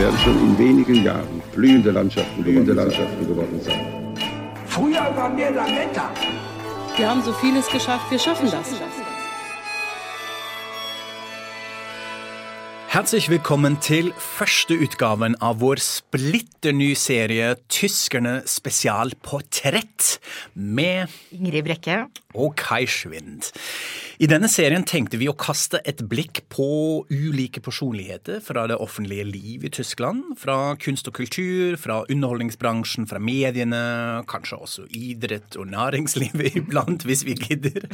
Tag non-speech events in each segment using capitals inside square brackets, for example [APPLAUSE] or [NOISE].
Werden schon in wenigen Jahren blühende Landschaften, blühende Landschaften geworden sein. Früher waren wir Lametta. Wir haben so vieles geschafft, wir schaffen das. Herzlich velkommen til første utgaven av vår splitter nye serie Tyskerne spesialportrett med Ingrid Brekke. og Kai Schwind. I denne serien tenkte vi å kaste et blikk på ulike personligheter fra det offentlige liv i Tyskland. Fra kunst og kultur, fra underholdningsbransjen, fra mediene, kanskje også idrett og næringslivet [LAUGHS] iblant, hvis vi gidder.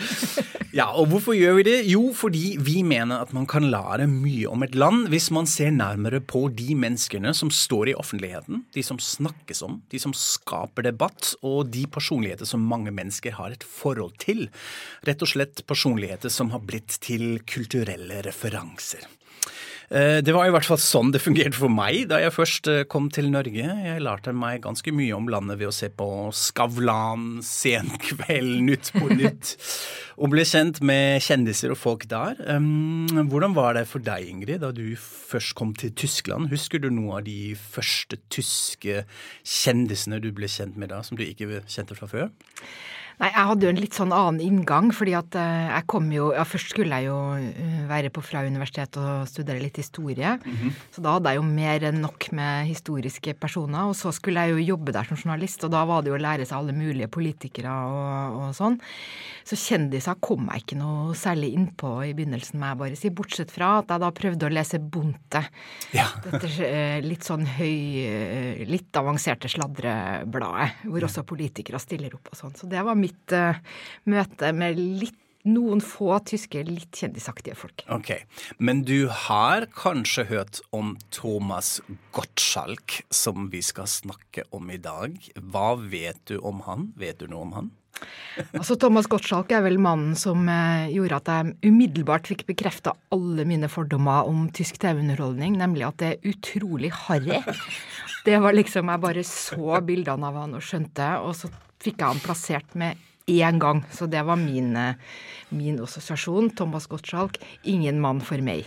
Ja, og hvorfor gjør vi det? Jo, fordi vi mener at man kan lære mye om et land hvis man ser nærmere på de menneskene som står i offentligheten, de som snakkes om, de som skaper debatt, og de personligheter som mange mennesker har et forhold til. Rett og slett personligheter som har blitt til kulturelle referanser. Eh, Det var i hvert fall sånn det fungerte for meg da jeg først eh, kom til Norge. Jeg lærte meg ganske mye om landet ved å se på Skavlan, Senkveld, Nytt på [LAUGHS] Nytt. Og ble kjent med kjendiser og folk der. Um, Hvordan var det for deg, Ingrid, da du først kom til Tyskland? Husker du noe av de første tyske kjendisene du ble kjent med da, som du ikke kjente fra før? Nei, jeg hadde jo en litt sånn annen inngang, fordi at eh, jeg kom jo Ja, først skulle jeg jo eh, være på Fra universitet og studere litt historie. Så da hadde jeg jo mer enn nok med historiske personer. Og så skulle jeg jo jobbe der som journalist, og da var det jo å lære seg alle mulige politikere og, og sånn. Så kjendiser kom jeg ikke noe særlig innpå i begynnelsen, må jeg bare si. Bortsett fra at jeg da prøvde å lese Bonte. Ja. Dette eh, litt sånn høy, litt avanserte sladrebladet, hvor også politikere stiller opp og sånn. Så det var mitt uh, møte med litt noen få tyske, litt kjendisaktige folk. Ok, Men du har kanskje hørt om Thomas Gottschalk, som vi skal snakke om i dag. Hva vet du om han? Vet du noe om han? Altså, Thomas Gottschalk er vel mannen som eh, gjorde at jeg umiddelbart fikk bekrefta alle mine fordommer om tysk TV-underholdning, nemlig at det er utrolig harry. [LAUGHS] Det var liksom Jeg bare så bildene av han og skjønte, og så fikk jeg han plassert med én gang. Så det var min, eh, min assosiasjon. Thomas Gottschalk, ingen mann for meg.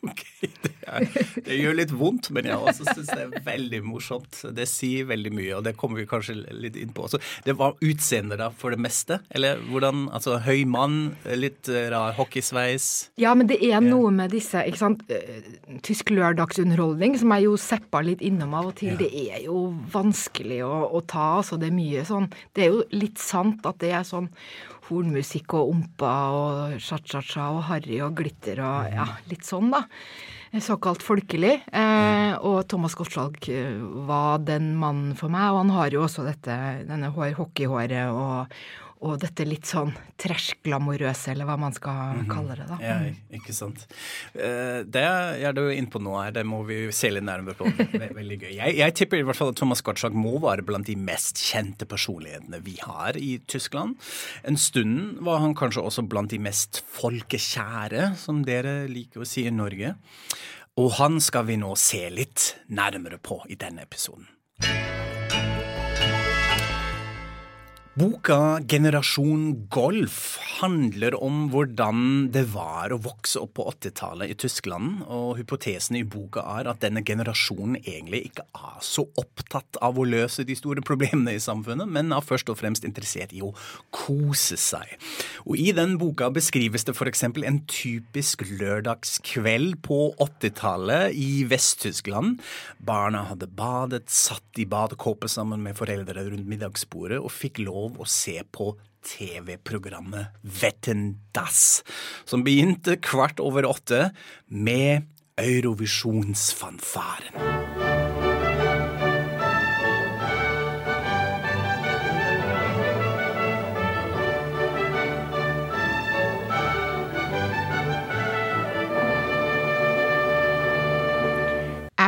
[LAUGHS] Ok, det, er, det gjør litt vondt, men jeg også syns det er veldig morsomt. Det sier veldig mye, og det kommer vi kanskje litt inn på. Så det var utseendet da, for det meste? Eller hvordan Altså høy mann, litt eh, rar hockeysveis? Ja, men det er noe med disse ikke sant, eh, Tysk lørdagsunderholdning, som jeg jo seppa litt innom av og til. Det er jo vanskelig å, å ta, altså. Det er mye sånn Det er jo litt sant at det er sånn hornmusikk og ompa og cha-cha-cha og harry og glitter og ja, litt sånn, da. Såkalt folkelig. Eh, og Thomas Gottschalk eh, var den mannen for meg, og han har jo også dette, denne hår, hockeyhåret og, og dette litt sånn trash-glamorøse, eller hva man skal kalle det, da. Ja, ikke sant. Eh, Det er du inne på nå her, det må vi se litt nærmere på. Veldig gøy. Jeg, jeg tipper i hvert fall at Thomas Gottschalk må være blant de mest kjente personlighetene vi har i Tyskland. En stund var han kanskje også blant de mest folkekjære, som dere liker å si i Norge. Og han skal vi nå se litt nærmere på i denne episoden. Boka 'Generasjon Golf' handler om hvordan det var å vokse opp på 80-tallet i Tyskland, og hypotesen i boka er at denne generasjonen egentlig ikke er så opptatt av å løse de store problemene i samfunnet, men er først og fremst interessert i å kose seg. Og i den boka beskrives det f.eks. en typisk lørdagskveld på 80-tallet i Vest-Tyskland. Barna hadde badet, satt i badekåpe sammen med foreldre rundt middagsbordet og fikk lov å se på TV-programmet Vetten Das, som begynte kvart over åtte med Eurovisjonsfanfaren.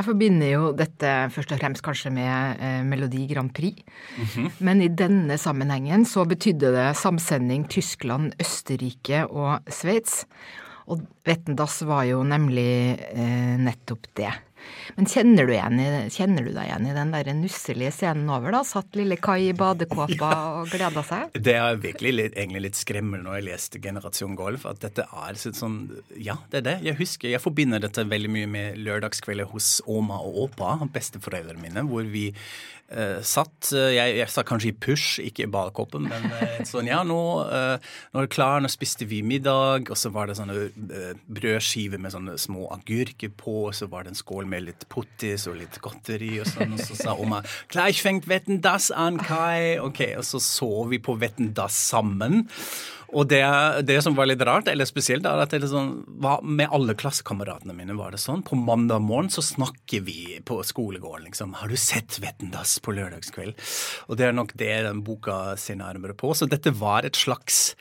Jeg forbinder jo dette først og fremst kanskje med eh, Melodi Grand Prix. Men i denne sammenhengen så betydde det samsending Tyskland, Østerrike og Sveits. Og Vettendass var jo nemlig eh, nettopp det. Men kjenner du, igjen kjenner du deg igjen i den der nusselige scenen over, da? Satt lille Kai i badekåpa [LAUGHS] og gleda seg? Det er virkelig litt, egentlig litt skremmende når jeg leste Generasjon Golf, at dette er sånn Ja, det er det. Jeg husker, jeg forbinder dette veldig mye med lørdagskvelder hos Oma og Åpa, besteforeldrene mine, hvor vi satt eh, jeg, jeg sa kanskje i push, ikke i badekåpen, men eh, sånn Ja, nå, eh, nå er det klar, nå spiste vi middag, og så var det sånne eh, brødskiver med sånne små agurker på, og så var det en skål med litt pottis og litt godteri og sånn, og så sa Oma 'Gleich fängt Wetten das an, Kai'. Ok, Og så så vi på Wetten sammen. Og det, det som var litt rart, eller spesielt, er at sånn, med alle klassekameratene mine var det sånn. På mandag morgen så snakker vi på skolegården liksom 'Har du sett Vettendass på lørdagskveld?' Og det er nok det den boka ser nærmere på. Så dette var et slags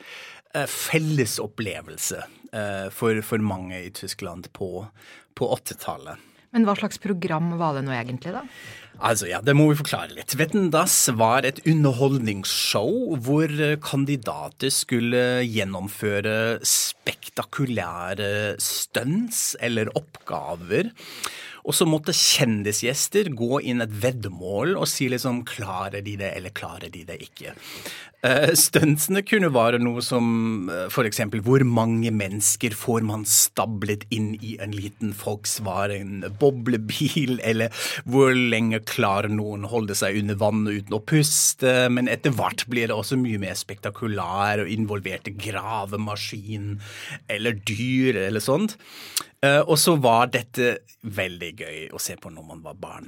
eh, fellesopplevelse eh, for, for mange i Tyskland på, på 80-tallet. Men hva slags program var det nå egentlig, da? Altså, ja, Det må vi forklare litt. Wetten das var et underholdningsshow hvor eh, kandidater skulle gjennomføre spektakulære stunts eller oppgaver. Og så måtte kjendisgjester gå inn et veddemål og si liksom klarer de det, eller klarer de det ikke. Uh, Stuntsene kunne være noe som uh, f.eks. hvor mange mennesker får man stablet inn i en liten Volkswagen boblebil, eller hvor lenge klarer noen holde seg under vannet uten å puste. Men etter hvert blir det også mye mer spektakulær og involverte gravemaskin eller dyr eller sånt. Uh, og så var dette veldig gøy å se på når man var barn.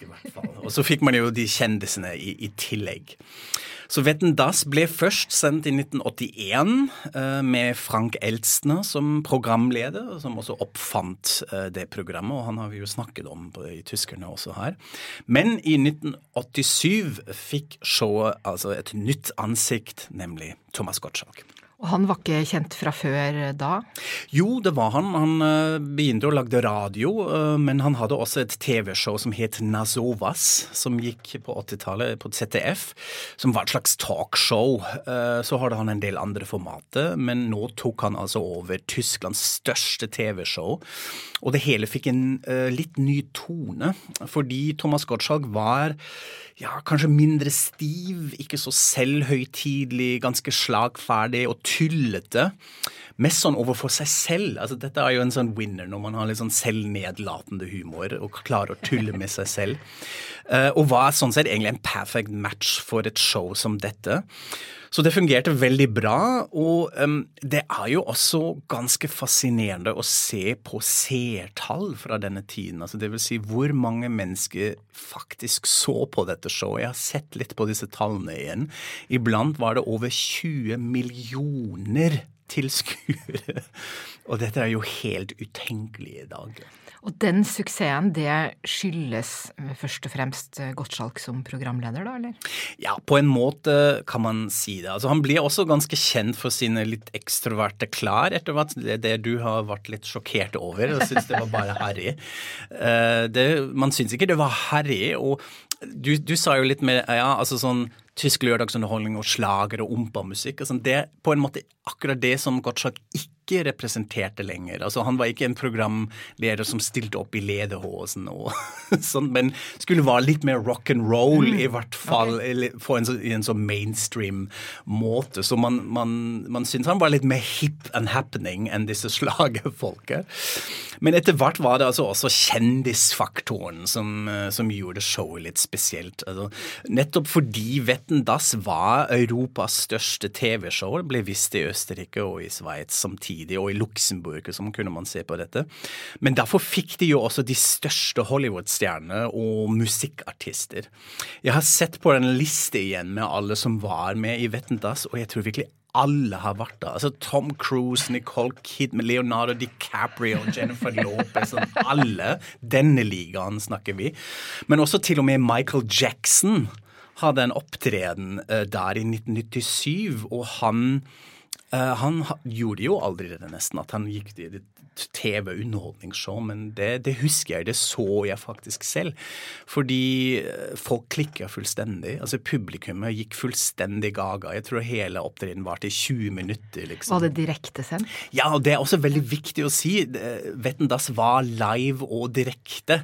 i hvert fall. Og så fikk man jo de kjendisene i, i tillegg. Så Wetten das ble først sendt i 1981 uh, med Frank Elstner som programleder, som også oppfant det programmet, og han har vi jo snakket om i tyskerne også her. Men i 1987 fikk showet altså et nytt ansikt, nemlig Thomas Gottschalk. Og han var ikke kjent fra før da? Jo, det var han. Han uh, begynte å lage radio, uh, men han hadde også et TV-show som het Nazovas, som gikk på 80-tallet på ZDF, som var et slags talkshow. Uh, så hadde han en del andre formater, men nå tok han altså over Tysklands største TV-show. Og det hele fikk en litt ny tone, fordi Thomas Gottschalk var ja, kanskje mindre stiv, ikke så selvhøytidelig, ganske slagferdig og tullete. Mest sånn overfor seg selv. Altså, dette er jo en sånn winner når man har litt sånn selvnedlatende humor og klarer å tulle med seg selv. Uh, og var sånn sett egentlig en perfect match for et show som dette. Så det fungerte veldig bra, og um, det er jo også ganske fascinerende å se på seertall fra denne tiden. Altså det vil si hvor mange mennesker faktisk så på dette showet. Jeg har sett litt på disse tallene igjen. Iblant var det over 20 millioner tilskuere. [LAUGHS] Og dette er jo helt utenkelig i dag. Og den suksessen, det skyldes først og fremst Gottschalk som programleder, da, eller? Ja, på en måte kan man si det. Altså, han blir også ganske kjent for sine litt ekstroverte klær etter hvert. Det, det du har vært litt sjokkert over og syns det var bare harry. Uh, man syns ikke det var harry. Og du, du sa jo litt mer ja, altså sånn tysk lørdagsunderholdning og slager og ompa-musikk. Altså, det er på en måte akkurat det som Gottschalk ikke representerte lenger. Altså, han var ikke en programleder som stilte opp i lederhosen og [LAUGHS] sånn, men skulle være litt mer rock and roll, mm. i hvert fall okay. en, i en sånn mainstream måte. Så man, man, man syntes han var litt mer hip and happening enn disse [LAUGHS] slagerfolket. Men etter hvert var det altså også kjendisfaktoren som, som gjorde showet litt spesielt. Altså, nettopp fordi Wetten Das var Europas største TV-show, ble vist i Østerrike og i Sveits samtidig, og i Luxembourg så kunne man se på dette. Men derfor fikk de jo også de største Hollywood-stjernene og musikkartister. Jeg har sett på en liste igjen med alle som var med i Wetten og jeg tror virkelig alle har vært der. Altså Tom Cruise, Nicole Kidman, Leonardo DiCaprio, Jennifer Lopez Alle. Denne ligaen snakker vi. Men også til og med Michael Jackson hadde en opptreden der i 1997, og han Eh, han gjorde jo aldri det, nesten, at han gikk i et TV-underholdningsshow, men det, det husker jeg. Det så jeg faktisk selv. Fordi eh, folk klikka fullstendig. Altså Publikummet gikk fullstendig gaga. Jeg tror hele opptredenen varte i 20 minutter. liksom. Var det direktesendt? Ja, og det er også veldig viktig å si. eh, Wetten das var live og direkte,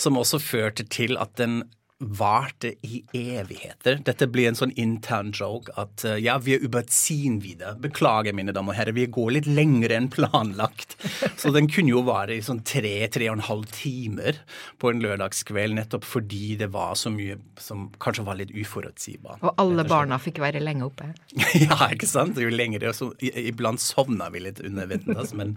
som også førte til at den varte i evigheter. Dette blir en sånn intern joke at eh, ja, vi er überziehen wieder. Beklager, mine damer og herrer, vi går litt lengre enn planlagt. [LAUGHS] Så den kunne jo vare i sånn tre, tre og en halv timer på en lørdagskveld, nettopp fordi det var så mye som kanskje var litt uforutsigbart. Og alle barna fikk være lenge oppe? [LAUGHS] Ja, ikke sant? Jo lengre, så Iblant sovna vi litt under Vettendas, men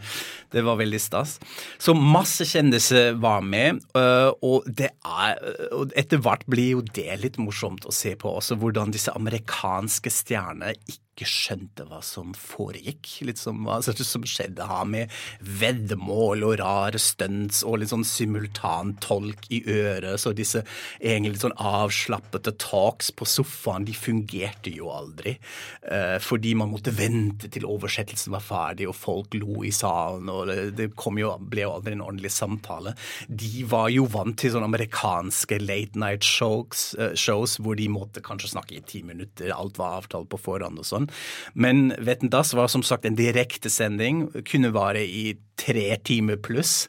det var veldig stas. Så masse kjendiser var med, øh, og, det er, og etter hvert blir jo det litt morsomt å se på også, hvordan disse amerikanske stjernene ikke skjønte hva som foregikk. Litt som hva som skjedde her med veddemål og rare stunts og litt sånn simultantolk i øret, så disse egentlig litt sånn avslappete talks på sofaen, de fungerte jo aldri. Eh, fordi man måtte vente til oversettelsen var ferdig, og folk lo i salen, og det, jo, ble jo aldri en ordentlig samtale. De var jo vant til sånne amerikanske late night shows, eh, shows hvor de måtte kanskje snakke i ti minutter, alt var avtalt på forhånd og sånn. Men Vetendass Das var som sagt en direktesending, kunne vare i tre timer pluss.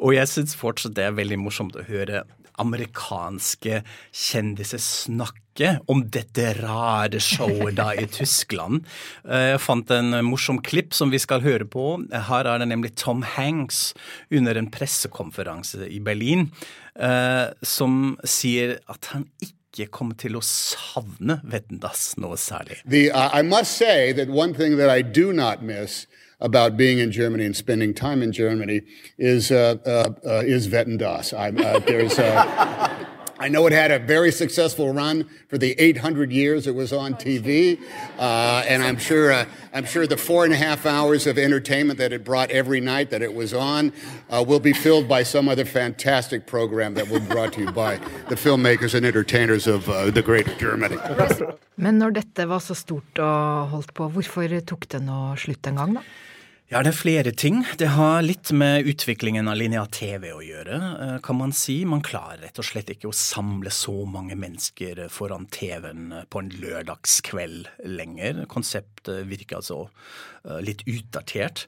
Og jeg syns fortsatt det er veldig morsomt å høre amerikanske kjendiser snakke om dette rare showet da i Tyskland. Eh, Jeg fant en morsom klipp som vi skal høre på. Her er det nemlig Tom Hanks under en pressekonferanse i Berlin eh, som sier at han ikke kommer til å savne Vettendass noe særlig. The, uh, I must say that one thing that I do not miss about being in Germany and spending time in Germany is uh, uh, uh, is Vettendas. uh, there's, uh, I know it had a very successful run for the 800 years it was on TV, uh, and I'm sure uh, I'm sure the four and a half hours of entertainment that it brought every night that it was on uh, will be filled by some other fantastic program that will be brought to you by the filmmakers and entertainers of uh, the great Germany. Men når dette var så stort og holdt på, hvorfor tok det nå slutt en gang, da? Ja, det er flere ting. Det har litt med utviklingen av lineær TV å gjøre, eh, kan man si. Man klarer rett og slett ikke å samle så mange mennesker foran TV-en på en lørdagskveld lenger. Konseptet virker altså eh, litt utdatert.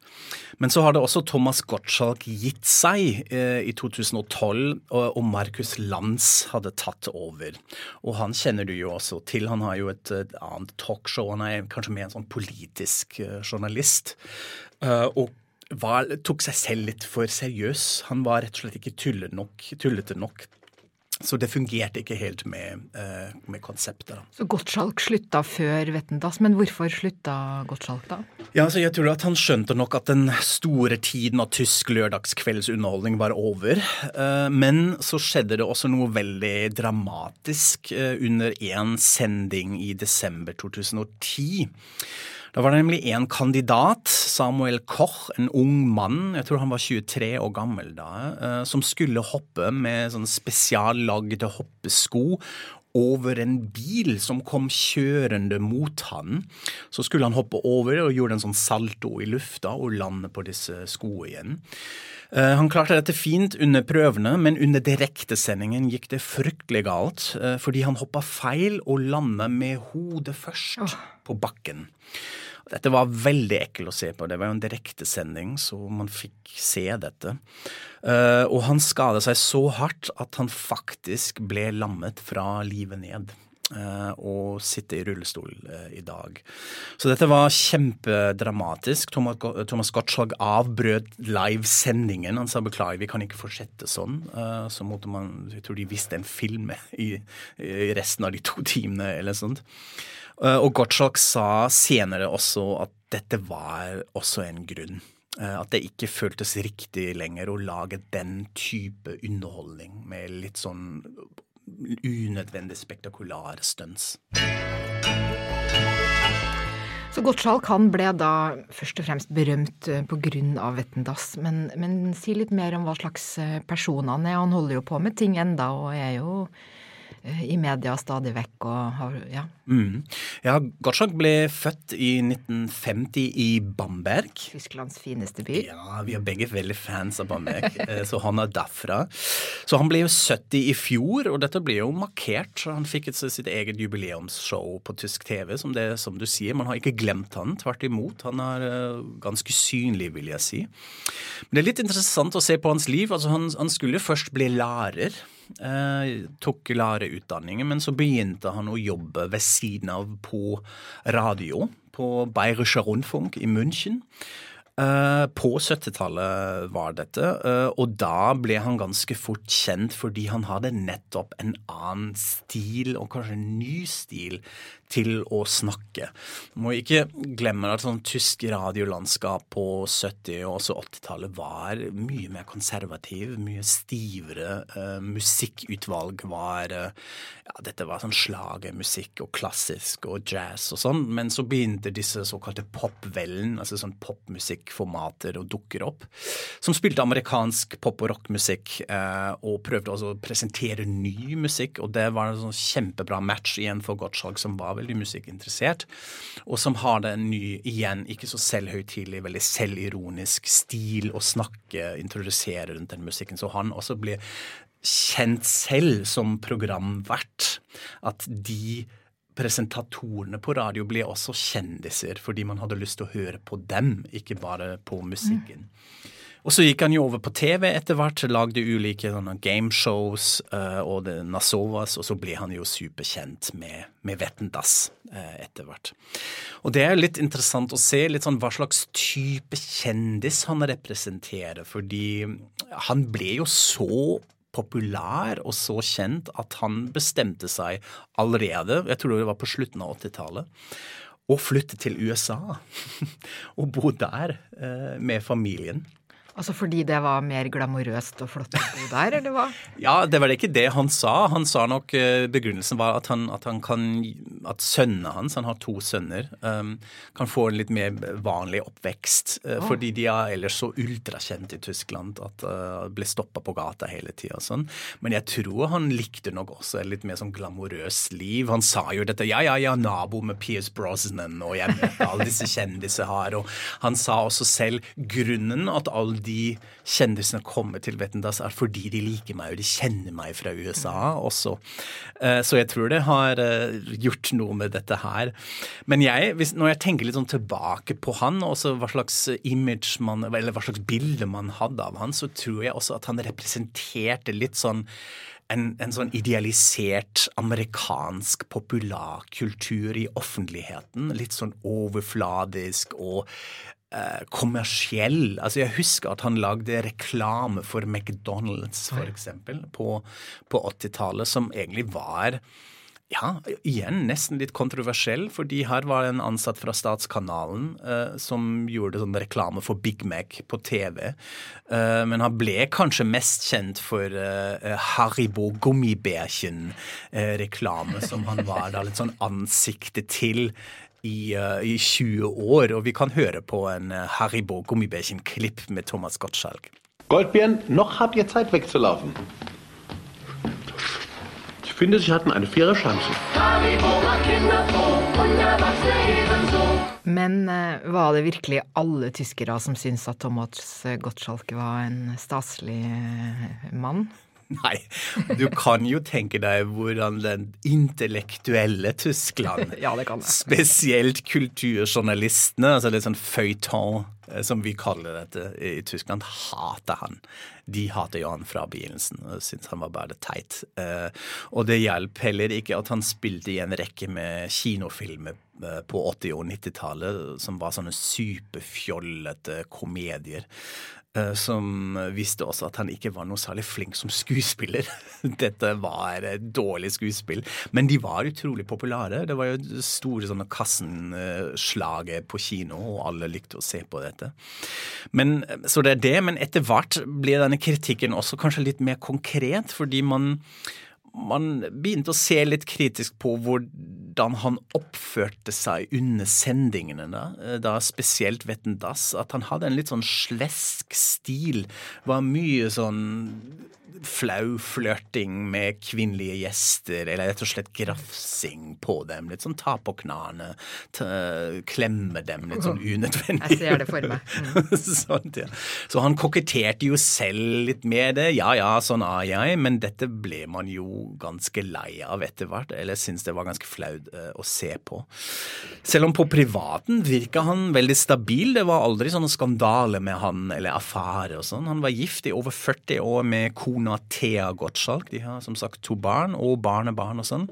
Men så har det også Thomas Gottschalk gitt seg eh, i 2012, og, Markus Lanz hadde tatt over. Og han kjenner du jo også til. Han har jo et, et annet talkshow. Han er kanskje mer en sånn politisk journalist. Eh, og var, tok seg selv litt for seriøs. Han var rett og slett ikke tulle nok, tullete nok. Så det fungerte ikke helt med, eh, med konseptet. da. Så Gottschalk slutta før Vettendass, men hvorfor slutta Gottschalk da? Ja, altså jeg tror at Han skjønte nok at den store tiden av tysk lørdagskveldsunderholdning var over. Eh, Men så skjedde det også noe veldig dramatisk under en sending i desember 2010. Da var det nemlig en kandidat, Samuel Koch, en ung mann, jeg tror han var 23 år gammel da, eh, som skulle hoppe med sånn spesiallagde hoppesko over en bil som kom kjørende mot han. Så skulle han hoppe over og gjorde en sånn salto i lufta og lande på disse skoene igjen. Eh, Han klarte dette fint under prøvene, men under direktesendingen gikk det fryktelig galt. eh, Fordi han hoppa feil og landa med hodet først på bakken. Dette var veldig ekkelt å se på. Det var jo en direktesending, så man fikk se dette. Eh, og han skadet seg så hardt at han faktisk ble lammet fra livet ned. Eh, og sitter i rullestol eh, i dag. Så dette var kjempedramatisk. Thomas, Gottschalk avbrøt livesendingen. Han sa beklager, vi kan ikke fortsette sånn. Eh, så måtte man, jeg tror de visste en film [LAUGHS] i, resten av de to timene eller sånt. Eh, Og Gottschalk sa senere også at dette var også en grunn. Eh, At det ikke føltes riktig lenger å lage den type underholdning med litt sånn unødvendig spektakulære stunts. Så Gottschalk han ble da først og fremst berømt pga. på grunn av Vetten men, men si litt mer om hva slags eh, person han er. Han holder jo på med ting enda, og er jo eh, i media stadig vekk og har Ja. Mm. Ja, Gottschalk ble født i 1950 i Bamberg. Tysklands fineste by. Ja, vi er begge veldig fans av Bamberg, [LAUGHS] eh, så han er derfra. Så han ble jo 70 i fjor, og dette ble jo markert. så Han fikk et, sitt eget jubileumsshow på tysk TV, som, det, som du sier. Man har ikke glemt han, tvert imot. Han er uh, ganske synlig, vil jeg si. Men det er litt interessant å se på hans liv. Altså, han, han skulle først bli lærer. Eh, tok lærerutdanningen, men så begynte han å jobbe ved siden av på radio på Bayerischer Rundfunk i München. Uh, på 70-tallet var dette, uh, og da ble han ganske fort kjent fordi han hadde nettopp en annen stil, og kanskje en ny stil, til å snakke. Må ikke glemme at sånn tysk radiolandskap på 70- og 80-tallet var mye mer konservativ, mye stivere. Uh, musikkutvalg var ja, Dette var sånn slagermusikk og klassisk og jazz og sånn, men så begynte disse såkalte popvellen, altså sånn popmusikkformater, å dukke opp, som spilte amerikansk pop- og rockmusikk, uh, og prøvde også å presentere ny musikk, og det var en sånn kjempebra match igjen for Gottschalk, som var veldig musikkinteressert, og som har den en ny, igjen, ikke så selvhøytidelig, veldig selvironisk stil å snakke, introdusere rundt den musikken. Så han også blir kjent selv som programvert. At de presentatorene på radio ble også kjendiser fordi man hadde lyst til å høre på dem, ikke bare på musikken. Mm. Og så gikk han jo over på TV etter hvert, lagde ulike gameshows uh, og det Nasovas, og så ble han jo superkjent med, med Vetten uh, etter hvert. Og det er litt interessant å se litt sånn hva slags type kjendis han representerer, fordi han ble jo så populær og så kjent at han bestemte seg allerede, jeg tror det var på slutten av 80-tallet, å flytte til USA [LAUGHS] og bo der uh, med familien. Altså fordi det var mer glamorøst og flott å bo der, eller hva? [LAUGHS] ja, det var ikke det han sa. Han sa nok uh, begrunnelsen var at han, at han kan At sønnene hans, han har to sønner, um, kan få en litt mer vanlig oppvekst. Uh, oh. Fordi de er ellers så ultrakjente i Tyskland at uh, ble stoppa på gata hele tida og sånn. Men jeg tror han likte nok også et litt mer sånn glamorøst liv. Han sa jo dette Ja, ja, ja, nabo med Pierce Brosnan, og jeg møtte alle disse kjendiser her. Og han sa også selv grunnen at alle de kjendisene kommer til Vetendas er fordi de liker meg, og de kjenner meg fra USA også. Eh, så jeg tror det har eh, gjort noe med dette her. Men jeg, når jeg tenker litt sånn tilbake på han, og hva slags image man, eller hva slags bilde man hadde av han, så tror jeg også at han representerte litt sånn en, en, sånn idealisert amerikansk populærkultur i offentligheten. Litt sånn overfladisk og Eh, kommersiell. Altså Jeg husker at han lagde reklame for McDonald's, eksempel, på, på 80-tallet, som egentlig var ja, igjen nesten litt kontroversiell, fordi her var en ansatt fra Statskanalen eh, som gjorde sånn reklame for Big Mac på TV. Eh, men han ble kanskje mest kjent for eh, Haribo gummibærchen-reklame, eh, som han var da litt sånn ansiktet til i, uh, i 20 år, og vi kan høre på en uh, Haribo Gummibärchen-klipp med Thomas Gottschalk. Goldbeeren, noch habt ihr Zeit wegzulaufen. Ich finde, Sie hatten eine faire Chance. Men uh, var det virkelig alle tyskere som syntes at Thomas Gottschalk var en staselig mann? [LAUGHS] Nei, du kan jo tenke deg hvordan den intellektuelle Tyskland, [LAUGHS] ja, spesielt kulturjournalistene, altså litt sånn feuilleton, eh, som vi kaller dette i Tyskland, hater han. De hater jo han fra begynnelsen og syntes han var bare teit. Eh, og det hjalp heller ikke at han spilte i en rekke med kinofilmer eh, på 80- og 90-tallet som var sånne superfjollete komedier. Eh, som visste også at han ikke var noe særlig flink som skuespiller. [LAUGHS] Dette var et dårlig skuespill. Men de var utrolig populære. Det var jo store sånne kassenslaget på kino, og alle likte å se på dette. Men, så det er det. Men etter hvert blir denne kritikken også kanskje litt mer konkret, fordi man man begynte å se litt kritisk på hvordan han oppførte seg under sendingene, da, eh, da spesielt Vetten Dass, at han hadde en litt sånn slesk stil. Var mye sånn flau flørting med kvinnelige gjester, eller rett og slett grafsing på dem. Litt sånn ta på knærne, klemme dem litt sånn unødvendig. [LAUGHS] Jeg ser det for meg. Mm. [LAUGHS] sånt, ja. Så han koketterte jo selv litt med det. Ja ja, sånn er jeg, men dette ble man jo ganske lei av etter hvert. Eller syntes det var ganske flaut uh, å se på. Selv om på privaten virka han veldig stabil. Det var aldri sånne skandaler med han eller affære og sånn. Han var gift i over 40 år med kona Thea Gottschalk. De har som sagt to barn og barnebarn og sånn.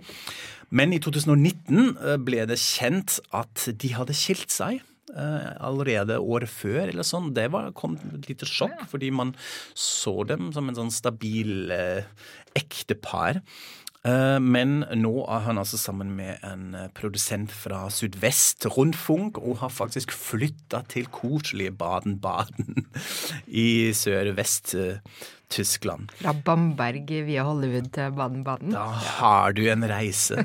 Men i 2019 eh, ble det kjent at de hadde skilt seg. Uh, allerede året før, eller sånn. Det var, kom et lite sjokk, fordi man så dem som en sånn stabil uh, ektepar. Uh, men nå er han altså sammen med en produsent fra Sydvest, Rundfunk, og har faktisk flytta til koselige Baden-Baden [LAUGHS] i sør-vest. Tyskland. Fra Bamberg via Hollywood til Baden-Baden. Da har du en reise.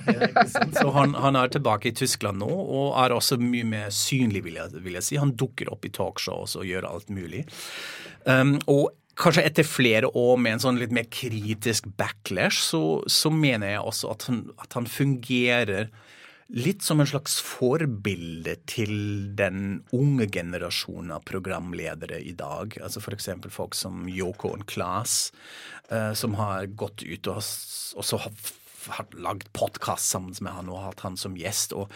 Så han, han, er tilbake i Tyskland nå, og er også mye mer synlig, vil jeg, vil jeg si. Han dukker opp i talkshows og gjør alt mulig. Um, og Kanskje etter flere år med en sånn litt mer kritisk backlash, så, så mener jeg også at han, at han fungerer litt som en slags forbilde til den unge generasjonen av programledere i dag. Altså F.eks. folk som Yoko og Claes, uh, som har gått ut og, og så har, har lagd podkast sammen med han og hatt han som gjest. og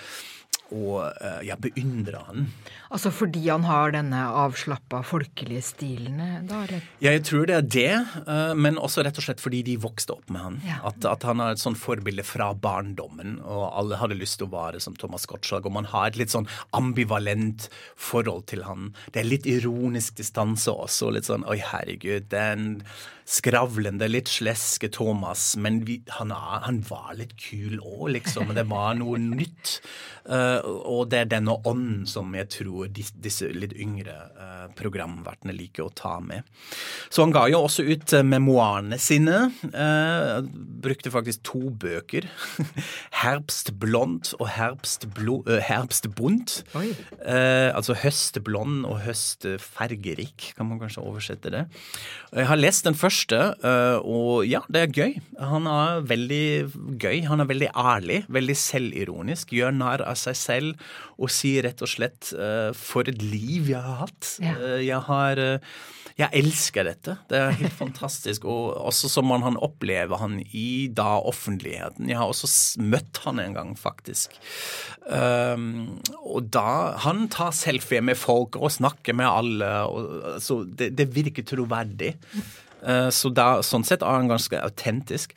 og ja, jeg beundrer han. Altså fordi han har denne avslappa folkelige stilen? da? Eller? Ja, jeg tror det er det, uh, men også rett og slett fordi de vokste opp med han. Ja. At, at, han har et sånn forbilde fra barndommen, og alle hadde lyst til å være som Thomas Gottschalk. Og man har et litt sånn ambivalent forhold til han. Det er litt ironisk distanse også. Litt sånn oi, herregud, den skravlende, litt sleske Thomas, men vi, han, han, var litt kul òg, liksom. Det var noe [LAUGHS] nytt. Uh, og det er denne ånden som jeg tror disse, disse litt yngre uh, programvertene liker å ta med. Så han ga jo også ut uh, memoarene sine. brukte faktisk to bøker. [LAUGHS] 'Herbstblond' og 'Herbstbunt'. altså 'Høstblond' og 'Høstfergerik', kan man kanskje oversette det. Jeg har lest den første første, eh, og ja, det er gøy. Han er veldig gøy. Han er veldig ærlig, veldig selvironisk. Gjør narr av seg selv og sier rett og slett eh, 'for et liv jeg har hatt'. Ja. Eh, jeg har jeg elsker dette. Det er helt [LAUGHS] fantastisk. Og også som man han opplever han i da offentligheten. Jeg har også møtt han en gang, faktisk. Um, og da Han tar selfie med folk og snakker med alle. Og, så det, det virker troverdig. Eh, så da, sånn sett er han ganske autentisk.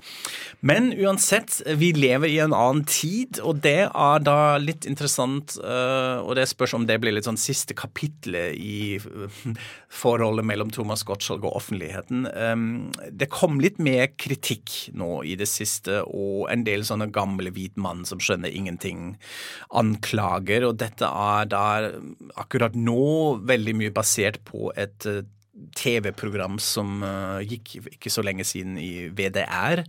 Men uansett, vi lever i en annen tid, og det er da litt interessant eh, Og det spørs om det blir litt sånn siste kapitlet i forholdet mellom Thomas Gottschalk og offentligheten. Det kom litt mer kritikk nå i det siste, og en del sånne gamle hvit mann som skjønner ingenting, anklager. Og dette er da akkurat nå veldig mye basert på et eh, TV-program som uh, gikk ikke så lenge siden i VDR.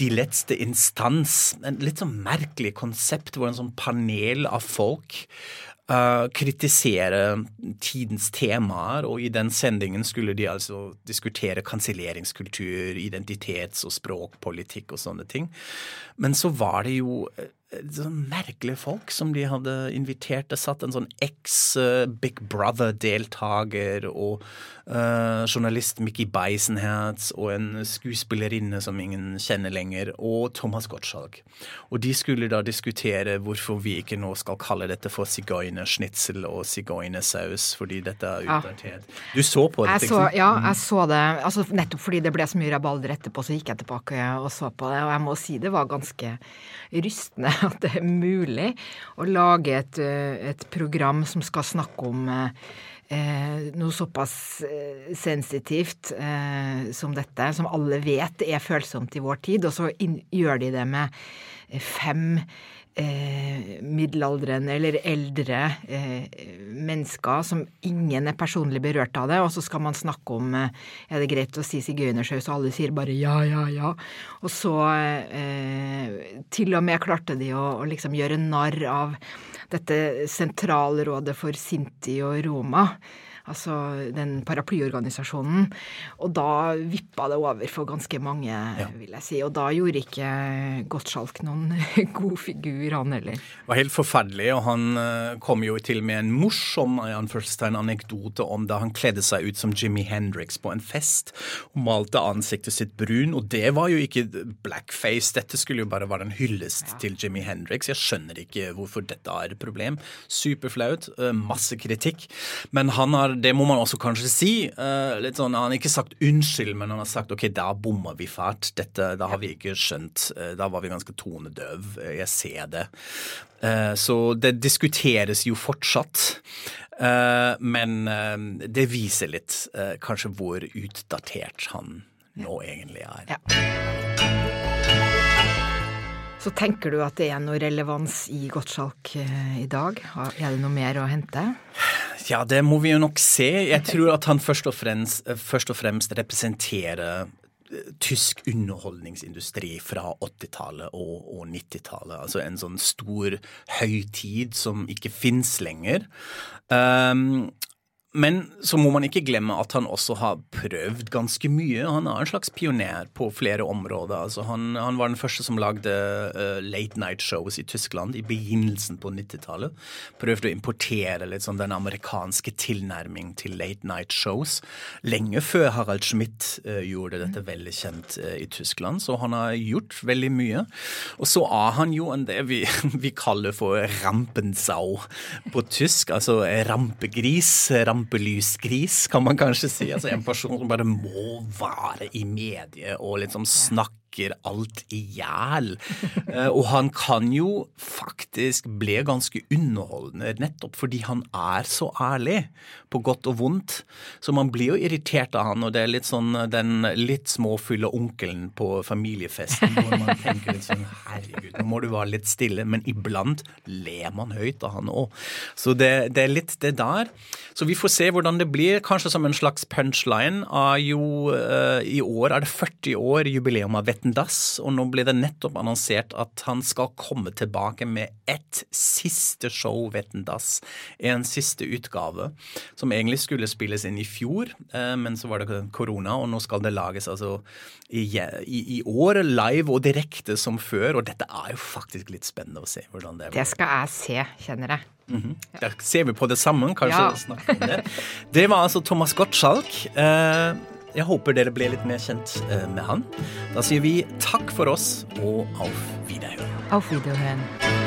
De letteste instans. En litt sånn merkelig konsept hvor en sånn panel av folk uh, kritisere tidens temaer, og i den sendingen skulle de altså diskutere kanselleringskultur, identitets- og språkpolitikk og sånne ting. Men så var det jo sånn merkelige folk som de hadde invitert. Det satt en sånn eks-Big Brother-deltaker og uh, journalist Mickey Beisenherz og en skuespillerinne som ingen kjenner lenger, og Thomas Gottschalk. Og de skulle da diskutere hvorfor vi ikke nå skal kalle dette for sigøynersnitsel og sigøynersaus, fordi dette er utdatert. Ja. Du så på det? Jeg så, ja, jeg så det. Altså, nettopp fordi det ble så mye rabalder etterpå, så gikk jeg tilbake og så på det, og jeg må si det var ganske rystende [LAUGHS] at det er mulig å lage et, eh, et program som skal snakke om eh, noe såpass eh, sensitivt eh, som dette, som alle vet er følsomt i vår tid, og så inn, gjør de det med fem eh, middelaldrende eller eldre eh, mennesker som ingen er personlig berørt av det, og så skal man snakke om eh, er det greit å si sigøynersaus, og alle sier bare ja, ja, ja. Og så eh, til og med klarte de å, å liksom gjøre narr av dette sentralrådet for Sinti og Roma altså den paraplyorganisasjonen. Og da vippa det over for ganske mange, ja. vil jeg si. Og da gjorde ikke Gottschalk noen [LAUGHS] god figur, han heller. Det var helt forferdelig, og han eh, kom jo til med en morsom anekdote om da han kledde seg ut som Jimmy Hendrix på en fest og malte ansiktet sitt brun. Og det var jo ikke blackface, dette skulle jo bare være en hyllest ja. til Jimmy Hendrix. Jeg skjønner ikke hvorfor dette er et problem. Superflaut, eh, masse kritikk. Men han har det må man også kanskje si. Uh, litt sånn, Han har ikke sagt unnskyld, men han har sagt ok, da bomma vi fælt. Dette, da har vi ikke skjønt. Uh, da var vi ganske tonedøv. Uh, jeg ser det. så det diskuteres jo fortsatt. men det viser litt kanskje hvor utdatert han nå egentlig er. Ja. Så tenker du at det er noe relevans i Gottschalk i dag? Er det noe mer å hente? Ja, det må vi jo nok se. Jeg tror at han først og fremst, først og fremst representerer eh, tysk underholdningsindustri fra 80-tallet og, og 90-tallet. Altså en sånn stor høytid som ikke fins lenger. Um, men så må man ikke glemme at han også har prøvd ganske mye. Han er en slags pioner på flere områder. Altså han, han, var den første som lagde uh, late night shows i Tyskland i begynnelsen på 90-tallet. Prøvde å importere litt sånn den amerikanske tilnærming til late night shows. Lenge før Harald Schmidt uh, gjorde dette veldig kjent uh, i Tyskland. Så han har gjort veldig mye. Og så er han jo en det vi, [LAUGHS] vi kaller for rampensau på tysk. Altså rampegris. Rampe rampelysgris, kan man kanskje si. Altså En person som bare må være i mediet og liksom snakke snakker alt i hjel. [LAUGHS] Eh, og han kan jo faktisk bli ganske underholdende nettopp fordi han er så ærlig, på godt og vondt. Så man blir jo irritert av han, og det er litt sånn den litt småfulle onkelen på familiefesten hvor man [LAUGHS] tenker litt sånn herregud, nå må du være litt stille. Men iblant ler man høyt av han òg. Så det, det, er litt det der. Så vi får se hvordan det blir. Kanskje som en slags punchline av jo uh, I år er det 40 år jubileum av Vetten Vetten Dass, og nå blir det nettopp annonsert at han skal komme tilbake med ett siste show, Vetten Dass. En siste utgave, som egentlig skulle spilles inn i fjor, eh, men så var det korona, og nå skal det lages altså i, i, i år live og direkte som før, og dette er jo faktisk litt spennende å se hvordan det er. Det skal jeg se, kjenner jeg. Mm -hmm. Da ser vi på det sammen, kanskje. Ja. det. [LAUGHS] Det var altså Thomas Gottschalk. Eh, jeg håper dere ble litt mer kjent eh, med han. Da sier vi takk for oss og auf Wiederhören. Auf Wiederhören.